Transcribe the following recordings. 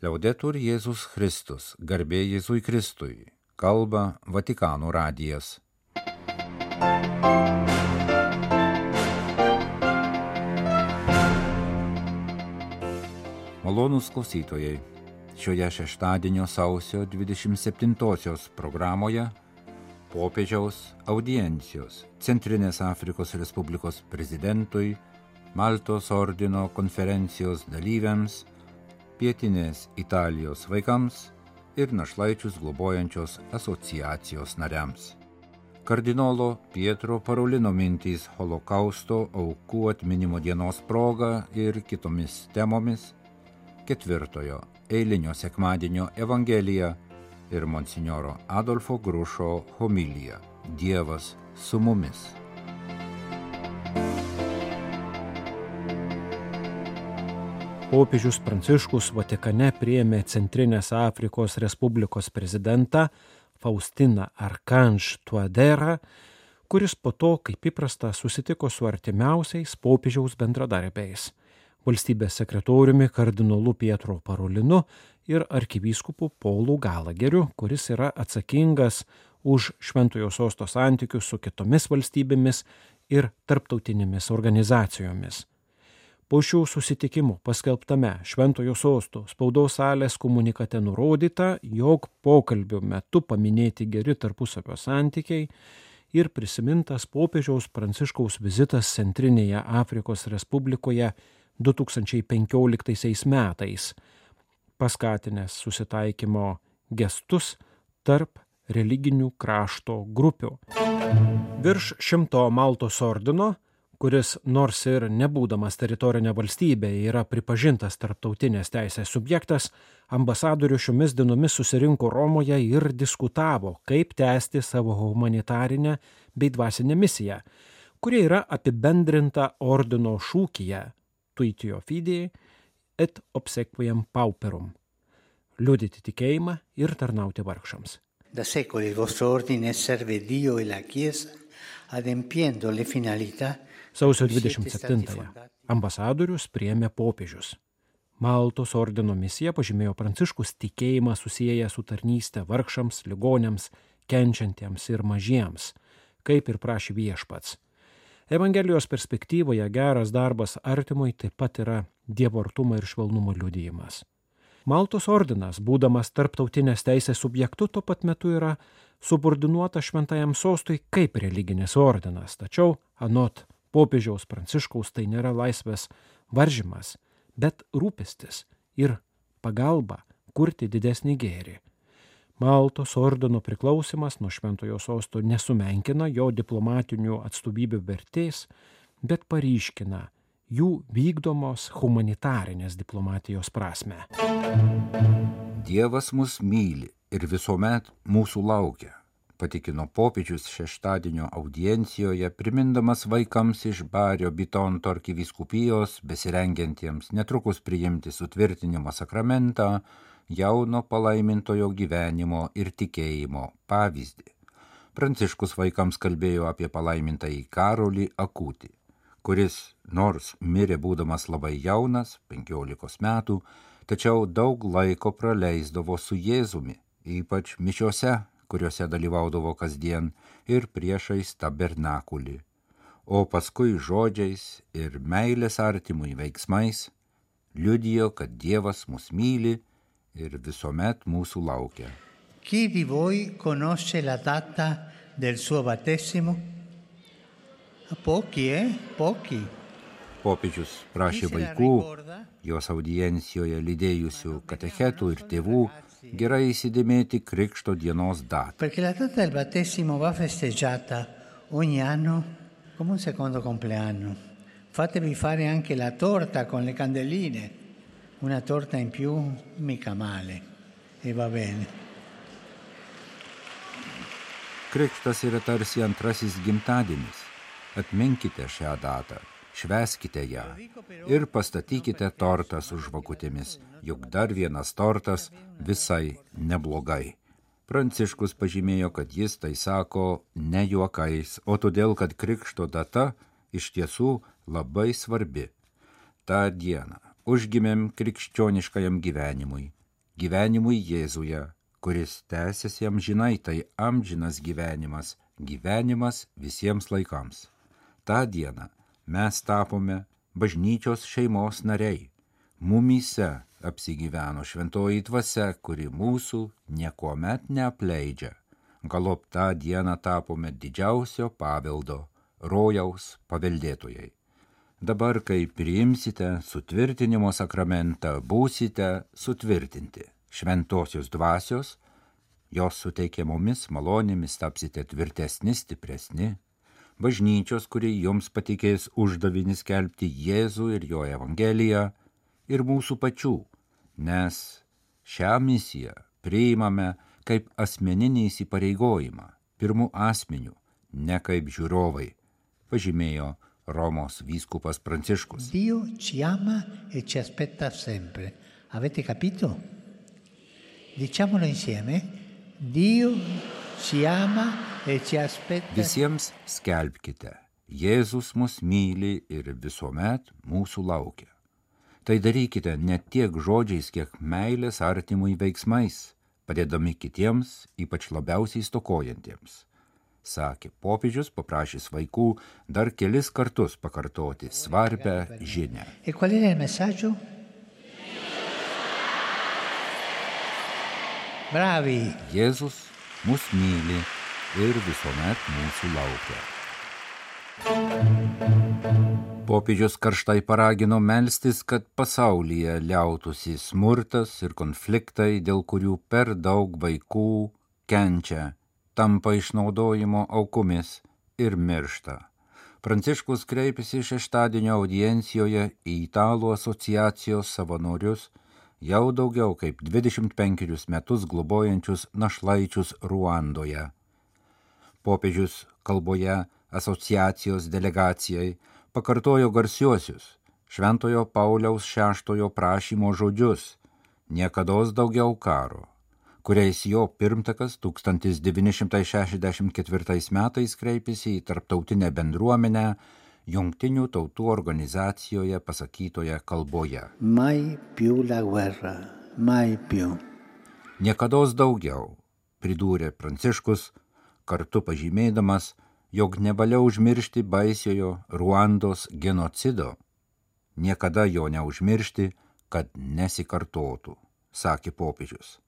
Liaudetur Jėzus Kristus, garbė Jėzui Kristui, kalba Vatikano radijas. Malonūs klausytojai, šioje šeštadienio sausio 27-osios programoje popiežiaus audiencijos Centrinės Afrikos Respublikos prezidentui, Maltos ordino konferencijos dalyviams, pietinės Italijos vaikams ir našlaičius globojančios asociacijos nariams. Kardinolo Pietro Parolino mintys holokausto aukų atminimo dienos proga ir kitomis temomis ketvirtojo eilinio sekmadienio Evangelija ir monsinjoro Adolfo Grušo homilija Dievas su mumis. Popiežius Pranciškus Vatikane priėmė Centrinės Afrikos Respublikos prezidentą Faustiną Arkanž Tuaderą, kuris po to, kaip įprasta, susitiko su artimiausiais popiežiaus bendradarbiais - valstybės sekretoriumi kardinolu Pietro Parolinu ir arkivyskupu Paulu Galageriu, kuris yra atsakingas už Šventojo sosto santykius su kitomis valstybėmis ir tarptautinėmis organizacijomis. Po šių susitikimų paskelbtame Šventojo sosto spaudos salės komunikate nurodyta, jog pokalbio metu paminėti geri tarpusavio santykiai ir prisimintas popiežiaus Pranciškaus vizitas Centrinėje Afrikos Respublikoje 2015 metais, paskatinęs susitaikymo gestus tarp religinių krašto grupių. Virš šimto Maltos ordino kuris nors ir nebūdamas teritorinė valstybė yra pripažintas tarptautinės teisės subjektas, ambasadorių šiomis dienomis susirinko Romoje ir diskutavo, kaip tęsti savo humanitarinę bei dvasinę misiją, kuri yra apibendrinta ordino šūkyje Tuitio fidei et obsequiam pauperum - liudyti tikėjimą ir tarnauti vargšams. Da secoli il vostro ordine serve Dio e la Chiesa adempiendo le finalità Sausio 27-ąją ambasadorius priemė popiežius. Maltos ordino misija pažymėjo Pranciškus tikėjimą susiję su tarnystė vargšams, ligonėms, kenčiantiems ir mažiems, kaip ir prašė viešpats. Evangelijos perspektyvoje geras darbas artimui taip pat yra dievortumo ir švelnumo liudijimas. Maltos ordinas, būdamas tarptautinės teisės subjektu, tuo pat metu yra subordinuota šventajam sostui kaip religinis ordinas, tačiau anot popiežiaus pranciškaus tai nėra laisvės varžymas, bet rūpestis ir pagalba kurti didesnį gėrį. Maltos ordino priklausimas nuo šventojo sosto nesumenkina jo diplomatinių atstovybių vertės, bet paryškina jų vykdomos humanitarinės diplomatijos prasme. Dievas mus myli ir visuomet mūsų laukia patikino popiežius šeštadienio audiencijoje, primindamas vaikams iš Bario Bitonto arkivyskupijos, besirengiantiems netrukus priimti sutvirtinimo sakramentą, jauno palaimintojo gyvenimo ir tikėjimo pavyzdį. Pranciškus vaikams kalbėjo apie palaimintąjį Karolį Akutį, kuris, nors mirė būdamas labai jaunas, 15 metų, tačiau daug laiko praleisdavo su Jėzumi, ypač mišiuose kuriuose dalyvaudavo kasdien ir priešais tabernakulį, o paskui žodžiais ir meilės artimui veiksmais liudijo, kad Dievas mus myli ir visuomet mūsų laukia. Chi di voi conosce la data del suo battesimo? Pochi, eh? Pochi. Popiežius prašė vaikų, jos audiencijoje lydėjusių katechetų ir tėvų gerai įsidėmėti Krikšto dienos datą. Perché la data del battesimo va festeggiata ogni anno come un secondo compleanno. Fatevi fare anche la torta con le candeline. Una torta in più mica male. E va bene. Krikštas yra tarsi antrasis gimtadienis. Atminkite šią datą, šveskite ją ir pastatykite tortą su žvakutėmis, juk dar vienas tortas visai neblogai. Pranciškus pažymėjo, kad jis tai sako ne juokais, o todėl, kad krikšto data iš tiesų labai svarbi. Ta diena užgimėm krikščioniškajam gyvenimui, gyvenimui Jėzuje, kuris tęsiasi amžinai, tai amžinas gyvenimas, gyvenimas visiems laikams. Ta diena mes tapome bažnyčios šeimos nariai. Mumyse apsigyveno šventoji dvasia, kuri mūsų niekuomet neapleidžia. Galop tą dieną tapome didžiausio paveldo, rojaus paveldėtojai. Dabar, kai priimsite sutvirtinimo sakramentą, būsite sutvirtinti šventosios dvasios, jos suteikiamomis malonėmis tapsite tvirtesni, stipresni. Bažnyčios, kuri jums patikės uždavinis kelbti Jėzų ir jo Evangeliją, ir mūsų pačių, nes šią misiją priimame kaip asmeninį įsipareigojimą, pirmų asmenių, ne kaip žiūrovai, pažymėjo Romos vyskupas Pranciškus. Dio ci ama e ci aspetta sempre. Avete capito? Diciamolo insieme. Dio ci ama. Visiems skelbkite. Jėzus mus myli ir visuomet mūsų laukia. Tai darykite ne tiek žodžiais, kiek meilės artimui veiksmais, padėdami kitiems, ypač labiausiai stokojantiems sakė popiežius, paprašys vaikų dar kelis kartus pakartoti svarbę žinę. E qual era il messaggio? Bravi! Jėzus mus myli ir visuomet mūsų laukia. Popiežius karštai paragino melstis, kad pasaulyje liautųsi smurtas ir konfliktai, dėl kurių per daug vaikų kenčia tampa išnaudojimo aukomis ir miršta. Pranciškus kreipėsi šeštadienio audiencijoje į Italų asociacijos savanorius, jau daugiau kaip 25 metus globojančius našlaičius Ruandoje. Popiežius kalboje asociacijos delegacijai pakartojo garsiuosius Šventojo Pauliaus VI prašymo žodžius - niekada daugiau karo, kuriais jo pirmtakas 1964 metais kreipėsi į tarptautinę bendruomenę Jungtinių tautų organizacijoje pasakytoje kalboje. Mai più la guerra, mai più. Niekada daugiau, pridūrė Pranciškus, kartu pažymėdamas, jog nevalia užmiršti baisiojo Ruandos genocido. Niekada jo neužmiršti, kad nesikartotų, sakė popiežius.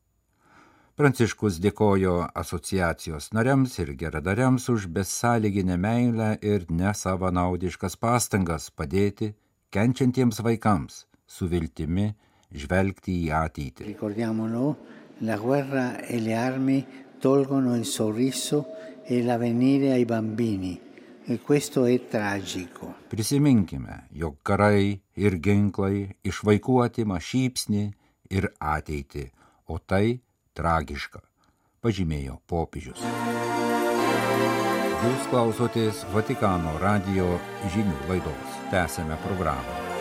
Pranciškus dėkojo asociacijos nariams ir geradariams už besąlyginę meilę ir nesavanaudiškas pastangas padėti kenčiantiems vaikams su viltimi žvelgti į ateitį. Tolgono il sorriso e l'avvenire ai bambini. E questo è tragico. Prisiminkime, jog karai ir ginklai iš vaikų atima šypsnį ir ateitį, o tai tragiška, pažymėjo popiežius. Jūs klausotės Vatikano radio žinių laidos. Tęsėme programą.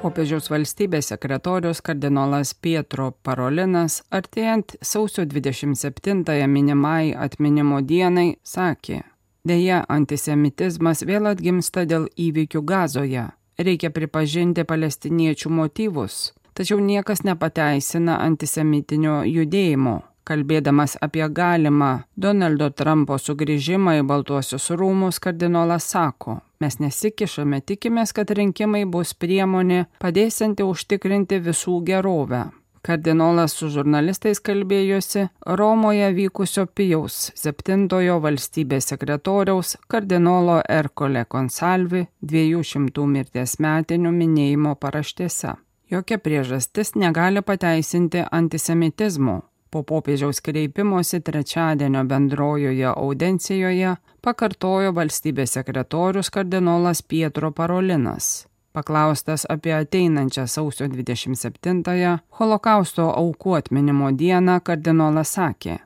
Popiežiaus valstybės sekretorius kardinolas Pietro Parolinas artėjant sausio 27-ąją minimai atminimo dienai sakė, Deja, antisemitizmas vėl atgimsta dėl įvykių gazoje. Reikia pripažinti palestiniečių motyvus, tačiau niekas nepateisina antisemitinio judėjimo. Kalbėdamas apie galimą Donaldo Trumpo sugrįžimą į Baltuosius rūmus, kardinolas sako, mes nesikišame, tikimės, kad rinkimai bus priemonė padėsinti užtikrinti visų gerovę. Kardinolas su žurnalistais kalbėjosi Romoje vykusio Pijaus septintojo valstybės sekretoriaus kardinolo Erkole Konsalvi 200 mirties metinių minėjimo paraštėse jokia priežastis negali pateisinti antisemitizmo. Po popiežiaus kreipimosi trečiadienio bendrojoje audencijoje pakartojo valstybės sekretorius kardinolas Pietro Parolinas. Paklaustas apie ateinančią sausio 27-ąją holokausto aukų atminimo dieną, kardinolas sakė,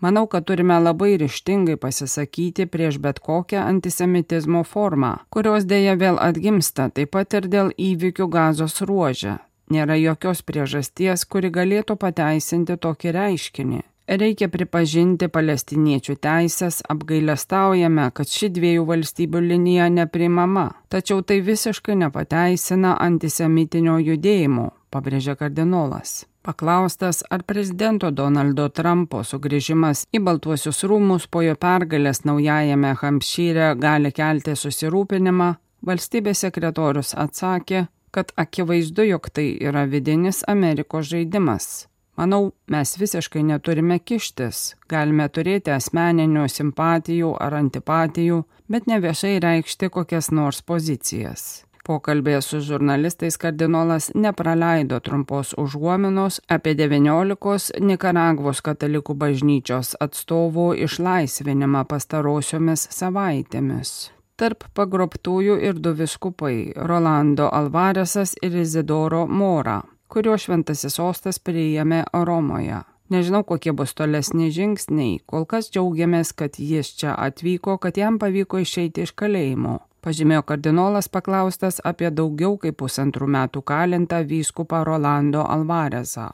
Manau, kad turime labai ryštingai pasisakyti prieš bet kokią antisemitizmo formą, kurios dėja vėl atgimsta taip pat ir dėl įvykių gazos ruožę. Nėra jokios priežasties, kuri galėtų pateisinti tokį reiškinį. Reikia pripažinti palestiniečių teisės, apgailestaujame, kad ši dviejų valstybių linija neprimama, tačiau tai visiškai nepateisina antisemitinio judėjimo, pabrėžė kardinolas. Paklaustas, ar prezidento Donaldo Trumpo sugrįžimas į Baltuosius rūmus po jo pergalės naujajame Hampšyre gali kelti susirūpinimą, valstybės sekretorius atsakė, kad akivaizdu, jog tai yra vidinis Amerikos žaidimas. Manau, mes visiškai neturime kištis, galime turėti asmeninių simpatijų ar antipatijų, bet ne viešai reikšti kokias nors pozicijas. Pokalbėje su žurnalistais kardinolas nepraleido trumpos užuominos apie 19 Nikaragvos katalikų bažnyčios atstovų išlaisvinimą pastarosiomis savaitėmis. Tarp pagrobtųjų ir du viskupai - Rolando Alvaresas ir Izidoro Mora, kurio šventasis sostas priėmė Romoje. Nežinau, kokie bus tolesni žingsniai, kol kas džiaugiamės, kad jis čia atvyko, kad jam pavyko išeiti iš kalėjimo pažymėjo kardinolas paklaustas apie daugiau kaip pusantrų metų kalintą vyskupą Rolando Alvarezą.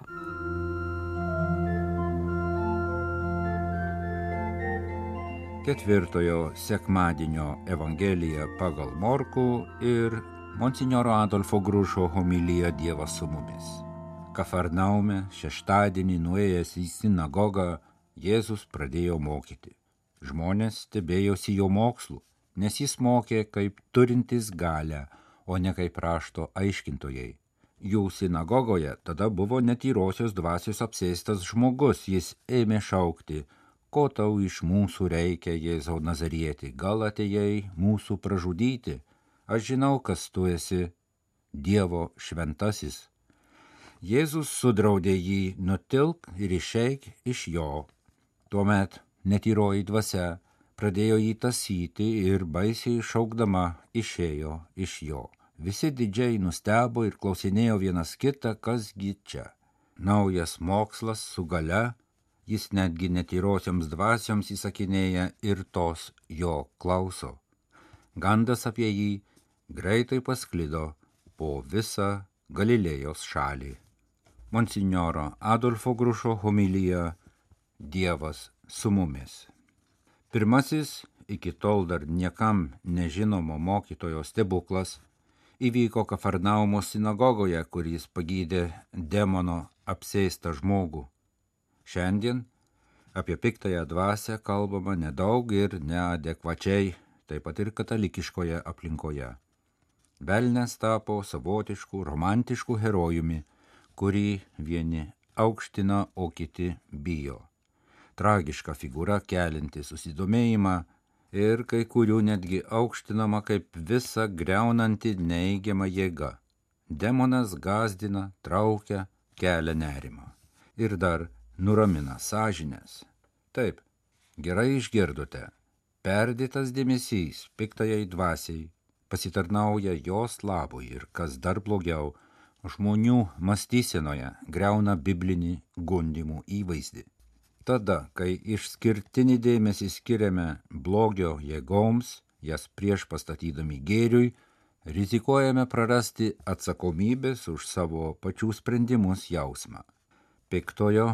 Ketvirtojo sekmadienio Evangelija pagal Morkų ir Monsignoro Adolfo Grušo homilija Dievas su mumis. Kafarnaume šeštadienį nuėjęs į sinagogą Jėzus pradėjo mokyti. Žmonės stebėjosi jo mokslu nes jis mokė kaip turintis galę, o ne kaip rašto aiškintojai. Jų sinagogoje tada buvo netyrosios dvasios apsėstas žmogus, jis ėmė šaukti, ko tau iš mūsų reikia, Jėzau Nazarieti, gal atėjai mūsų pražudyti, aš žinau, kas tu esi, Dievo šventasis. Jėzus sudraudė jį nutilk ir išeik iš jo. Tuomet netyroji dvasia pradėjo jį tasyti ir baisiai šaukdama išėjo iš jo. Visi didžiai nustebo ir klausinėjo vienas kitą, kasgi čia. Naujas mokslas su gale, jis netgi netyrosioms dvasioms įsakinėja ir tos jo klauso. Gandas apie jį greitai pasklido po visą Galilėjos šalį. Monsignoro Adolfo Grušo homilyje Dievas su mumis. Pirmasis iki tol dar niekam nežinomo mokytojo stebuklas įvyko Kafarnaumo sinagogoje, kur jis pagydė demono apsėstą žmogų. Šiandien apie piktąją dvasę kalbama nedaug ir neadekvačiai, taip pat ir katalikiškoje aplinkoje. Velnes tapo savotišku romantišku herojumi, kurį vieni aukština, o kiti bijo tragiška figūra kelinti susidomėjimą ir kai kurių netgi aukštinama kaip visa greunanti neigiama jėga. Demonas gazdina, traukia, kelia nerimą. Ir dar nuramina sąžinės. Taip, gerai išgirdote. Perdėtas dėmesys piktajai dvasiai pasitarnauja jos labui ir, kas dar blogiau, žmonių mąstysenoje greuna biblinį gundimų įvaizdį. Tada, kai išskirtinį dėmesį skiriame blogio jėgoms, jas prieš pastatydami gėriui, rizikuojame prarasti atsakomybės už savo pačių sprendimus jausmą. Piktojo,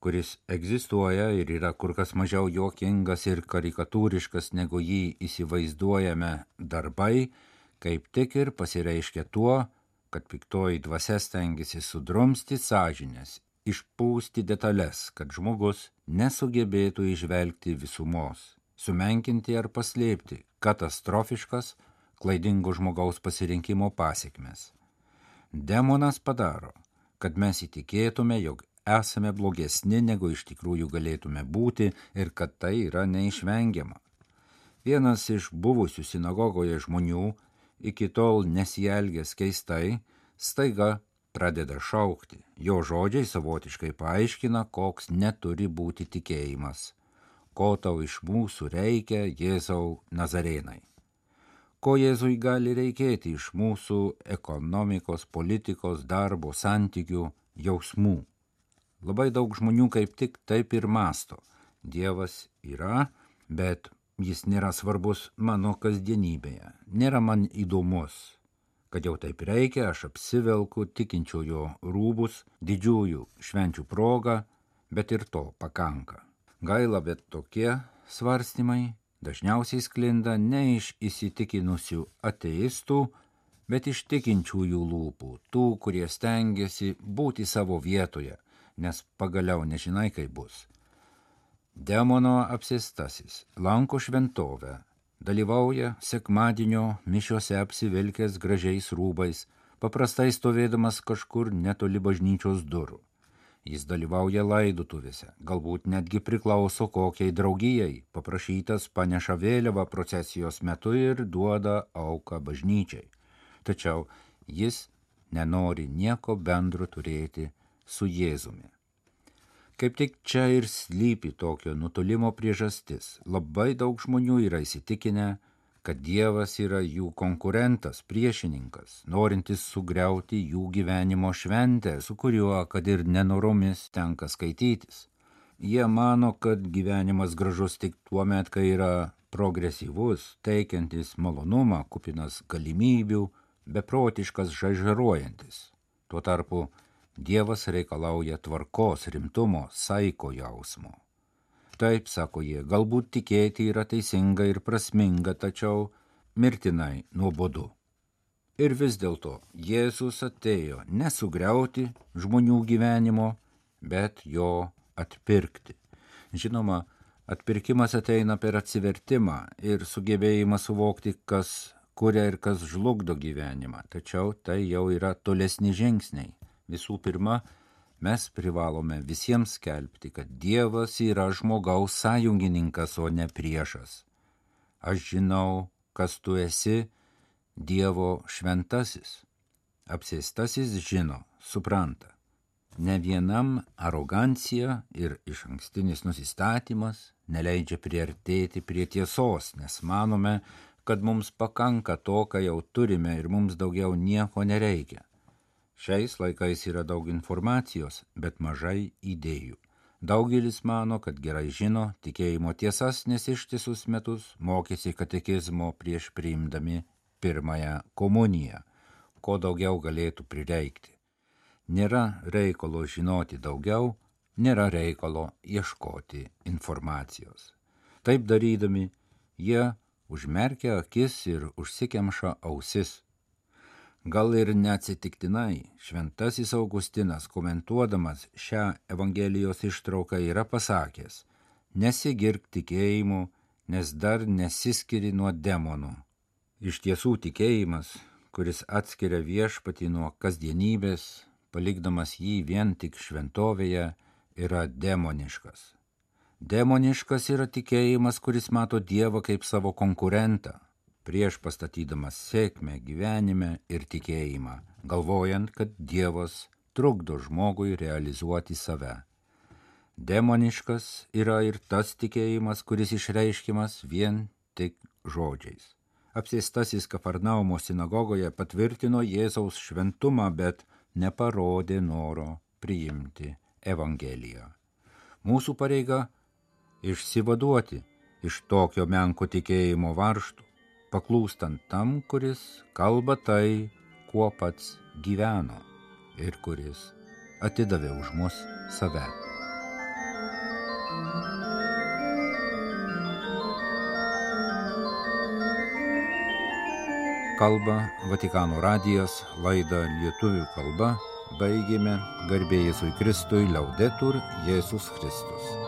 kuris egzistuoja ir yra kur kas mažiau juokingas ir karikatūriškas negu jį įsivaizduojame darbai, kaip tik ir pasireiškia tuo, kad piktoji dvasia stengiasi sudrumsti sąžinės išpūsti detalės, kad žmogus nesugebėtų išvelgti visumos, sumenkinti ar paslėpti katastrofiškas klaidingo žmogaus pasirinkimo pasiekmes. Demonas padaro, kad mes įtikėtume, jog esame blogesni negu iš tikrųjų galėtume būti ir kad tai yra neišvengiama. Vienas iš buvusių sinagogoje žmonių, iki tol nesielgęs keistai, staiga pradeda šaukti. Jo žodžiai savotiškai paaiškina, koks neturi būti tikėjimas. Ko tau iš mūsų reikia, Jėzau Nazarėnai? Ko Jėzui gali reikėti iš mūsų ekonomikos, politikos, darbo, santykių, jausmų? Labai daug žmonių kaip tik taip ir masto. Dievas yra, bet jis nėra svarbus mano kasdienybėje, nėra man įdomus, kad jau taip reikia, aš apsivelku tikinčiojo rūbus didžiųjų švenčių proga, bet ir to pakanka. Gaila, bet tokie svarstymai dažniausiai sklinda ne iš įsitikinusių ateistų, bet iš tikinčiųjų lūpų, tų, kurie stengiasi būti savo vietoje, nes pagaliau nežinai, kaip bus. Demono apsistasis lanko šventovę, dalyvauja sekmadienio mišiuose apsivilkęs gražiais rūbais, paprastai stovėdamas kažkur netoli bažnyčios durų. Jis dalyvauja laidutuvėse, galbūt netgi priklauso kokiai draugijai, paprašytas paneša vėliavą procesijos metu ir duoda auką bažnyčiai. Tačiau jis nenori nieko bendro turėti su Jėzumi. Kaip tik čia ir slypi tokio nutolimo priežastis. Labai daug žmonių yra įsitikinę, kad Dievas yra jų konkurentas, priešininkas, norintis sugriauti jų gyvenimo šventę, su kuriuo, kad ir nenoromis, tenka skaitytis. Jie mano, kad gyvenimas gražus tik tuo met, kai yra progresyvus, teikiantis malonumą, kupinas galimybių, beprotiškas žaižaruojantis. Tuo tarpu Dievas reikalauja tvarkos, rimtumo, saiko jausmo. Taip, sako jie, galbūt tikėti yra teisinga ir prasminga, tačiau mirtinai nuobodu. Ir vis dėlto Jėzus atėjo nesugriauti žmonių gyvenimo, bet jo atpirkti. Žinoma, atpirkimas ateina per atsivertimą ir sugebėjimą suvokti, kas kuria ir kas žlugdo gyvenimą, tačiau tai jau yra tolesni žingsniai. Visų pirma, mes privalome visiems skelbti, kad Dievas yra žmogaus sąjungininkas, o ne priešas. Aš žinau, kas tu esi, Dievo šventasis. Apsėstasis žino, supranta. Ne vienam arogancija ir iš ankstinis nusistatymas neleidžia priartėti prie tiesos, nes manome, kad mums pakanka to, ką jau turime ir mums daugiau nieko nereikia. Šiais laikais yra daug informacijos, bet mažai idėjų. Daugelis mano, kad gerai žino tikėjimo tiesas, nes ištisus metus mokėsi katekizmo prieš priimdami pirmąją komuniją, ko daugiau galėtų prireikti. Nėra reikalo žinoti daugiau, nėra reikalo ieškoti informacijos. Taip darydami, jie užmerkia akis ir užsikemša ausis Gal ir neatsitiktinai šventasis Augustinas komentuodamas šią Evangelijos ištrauką yra pasakęs, nesigirk tikėjimu, nes dar nesiskiri nuo demonų. Iš tiesų tikėjimas, kuris atskiria viešpatį nuo kasdienybės, palikdamas jį vien tik šventovėje, yra demoniškas. Demoniškas yra tikėjimas, kuris mato Dievą kaip savo konkurentą, prieš pastatydamas sėkmę gyvenime ir tikėjimą, galvojant, kad Dievas trukdo žmogui realizuoti save. Demoniškas yra ir tas tikėjimas, kuris išreiškimas vien tik žodžiais. Apsėstasis Kafarnaumo sinagogoje patvirtino Jėzaus šventumą, bet neparodė noro priimti Evangeliją. Mūsų pareiga išsivaduoti iš tokio menko tikėjimo varštų paklūstant tam, kuris kalba tai, kuo pats gyveno ir kuris atidavė už mus save. Kalba Vatikano radijas, laida lietuvių kalba, baigėme garbėjai Jėzui Kristui, liaudetur Jėzus Kristus.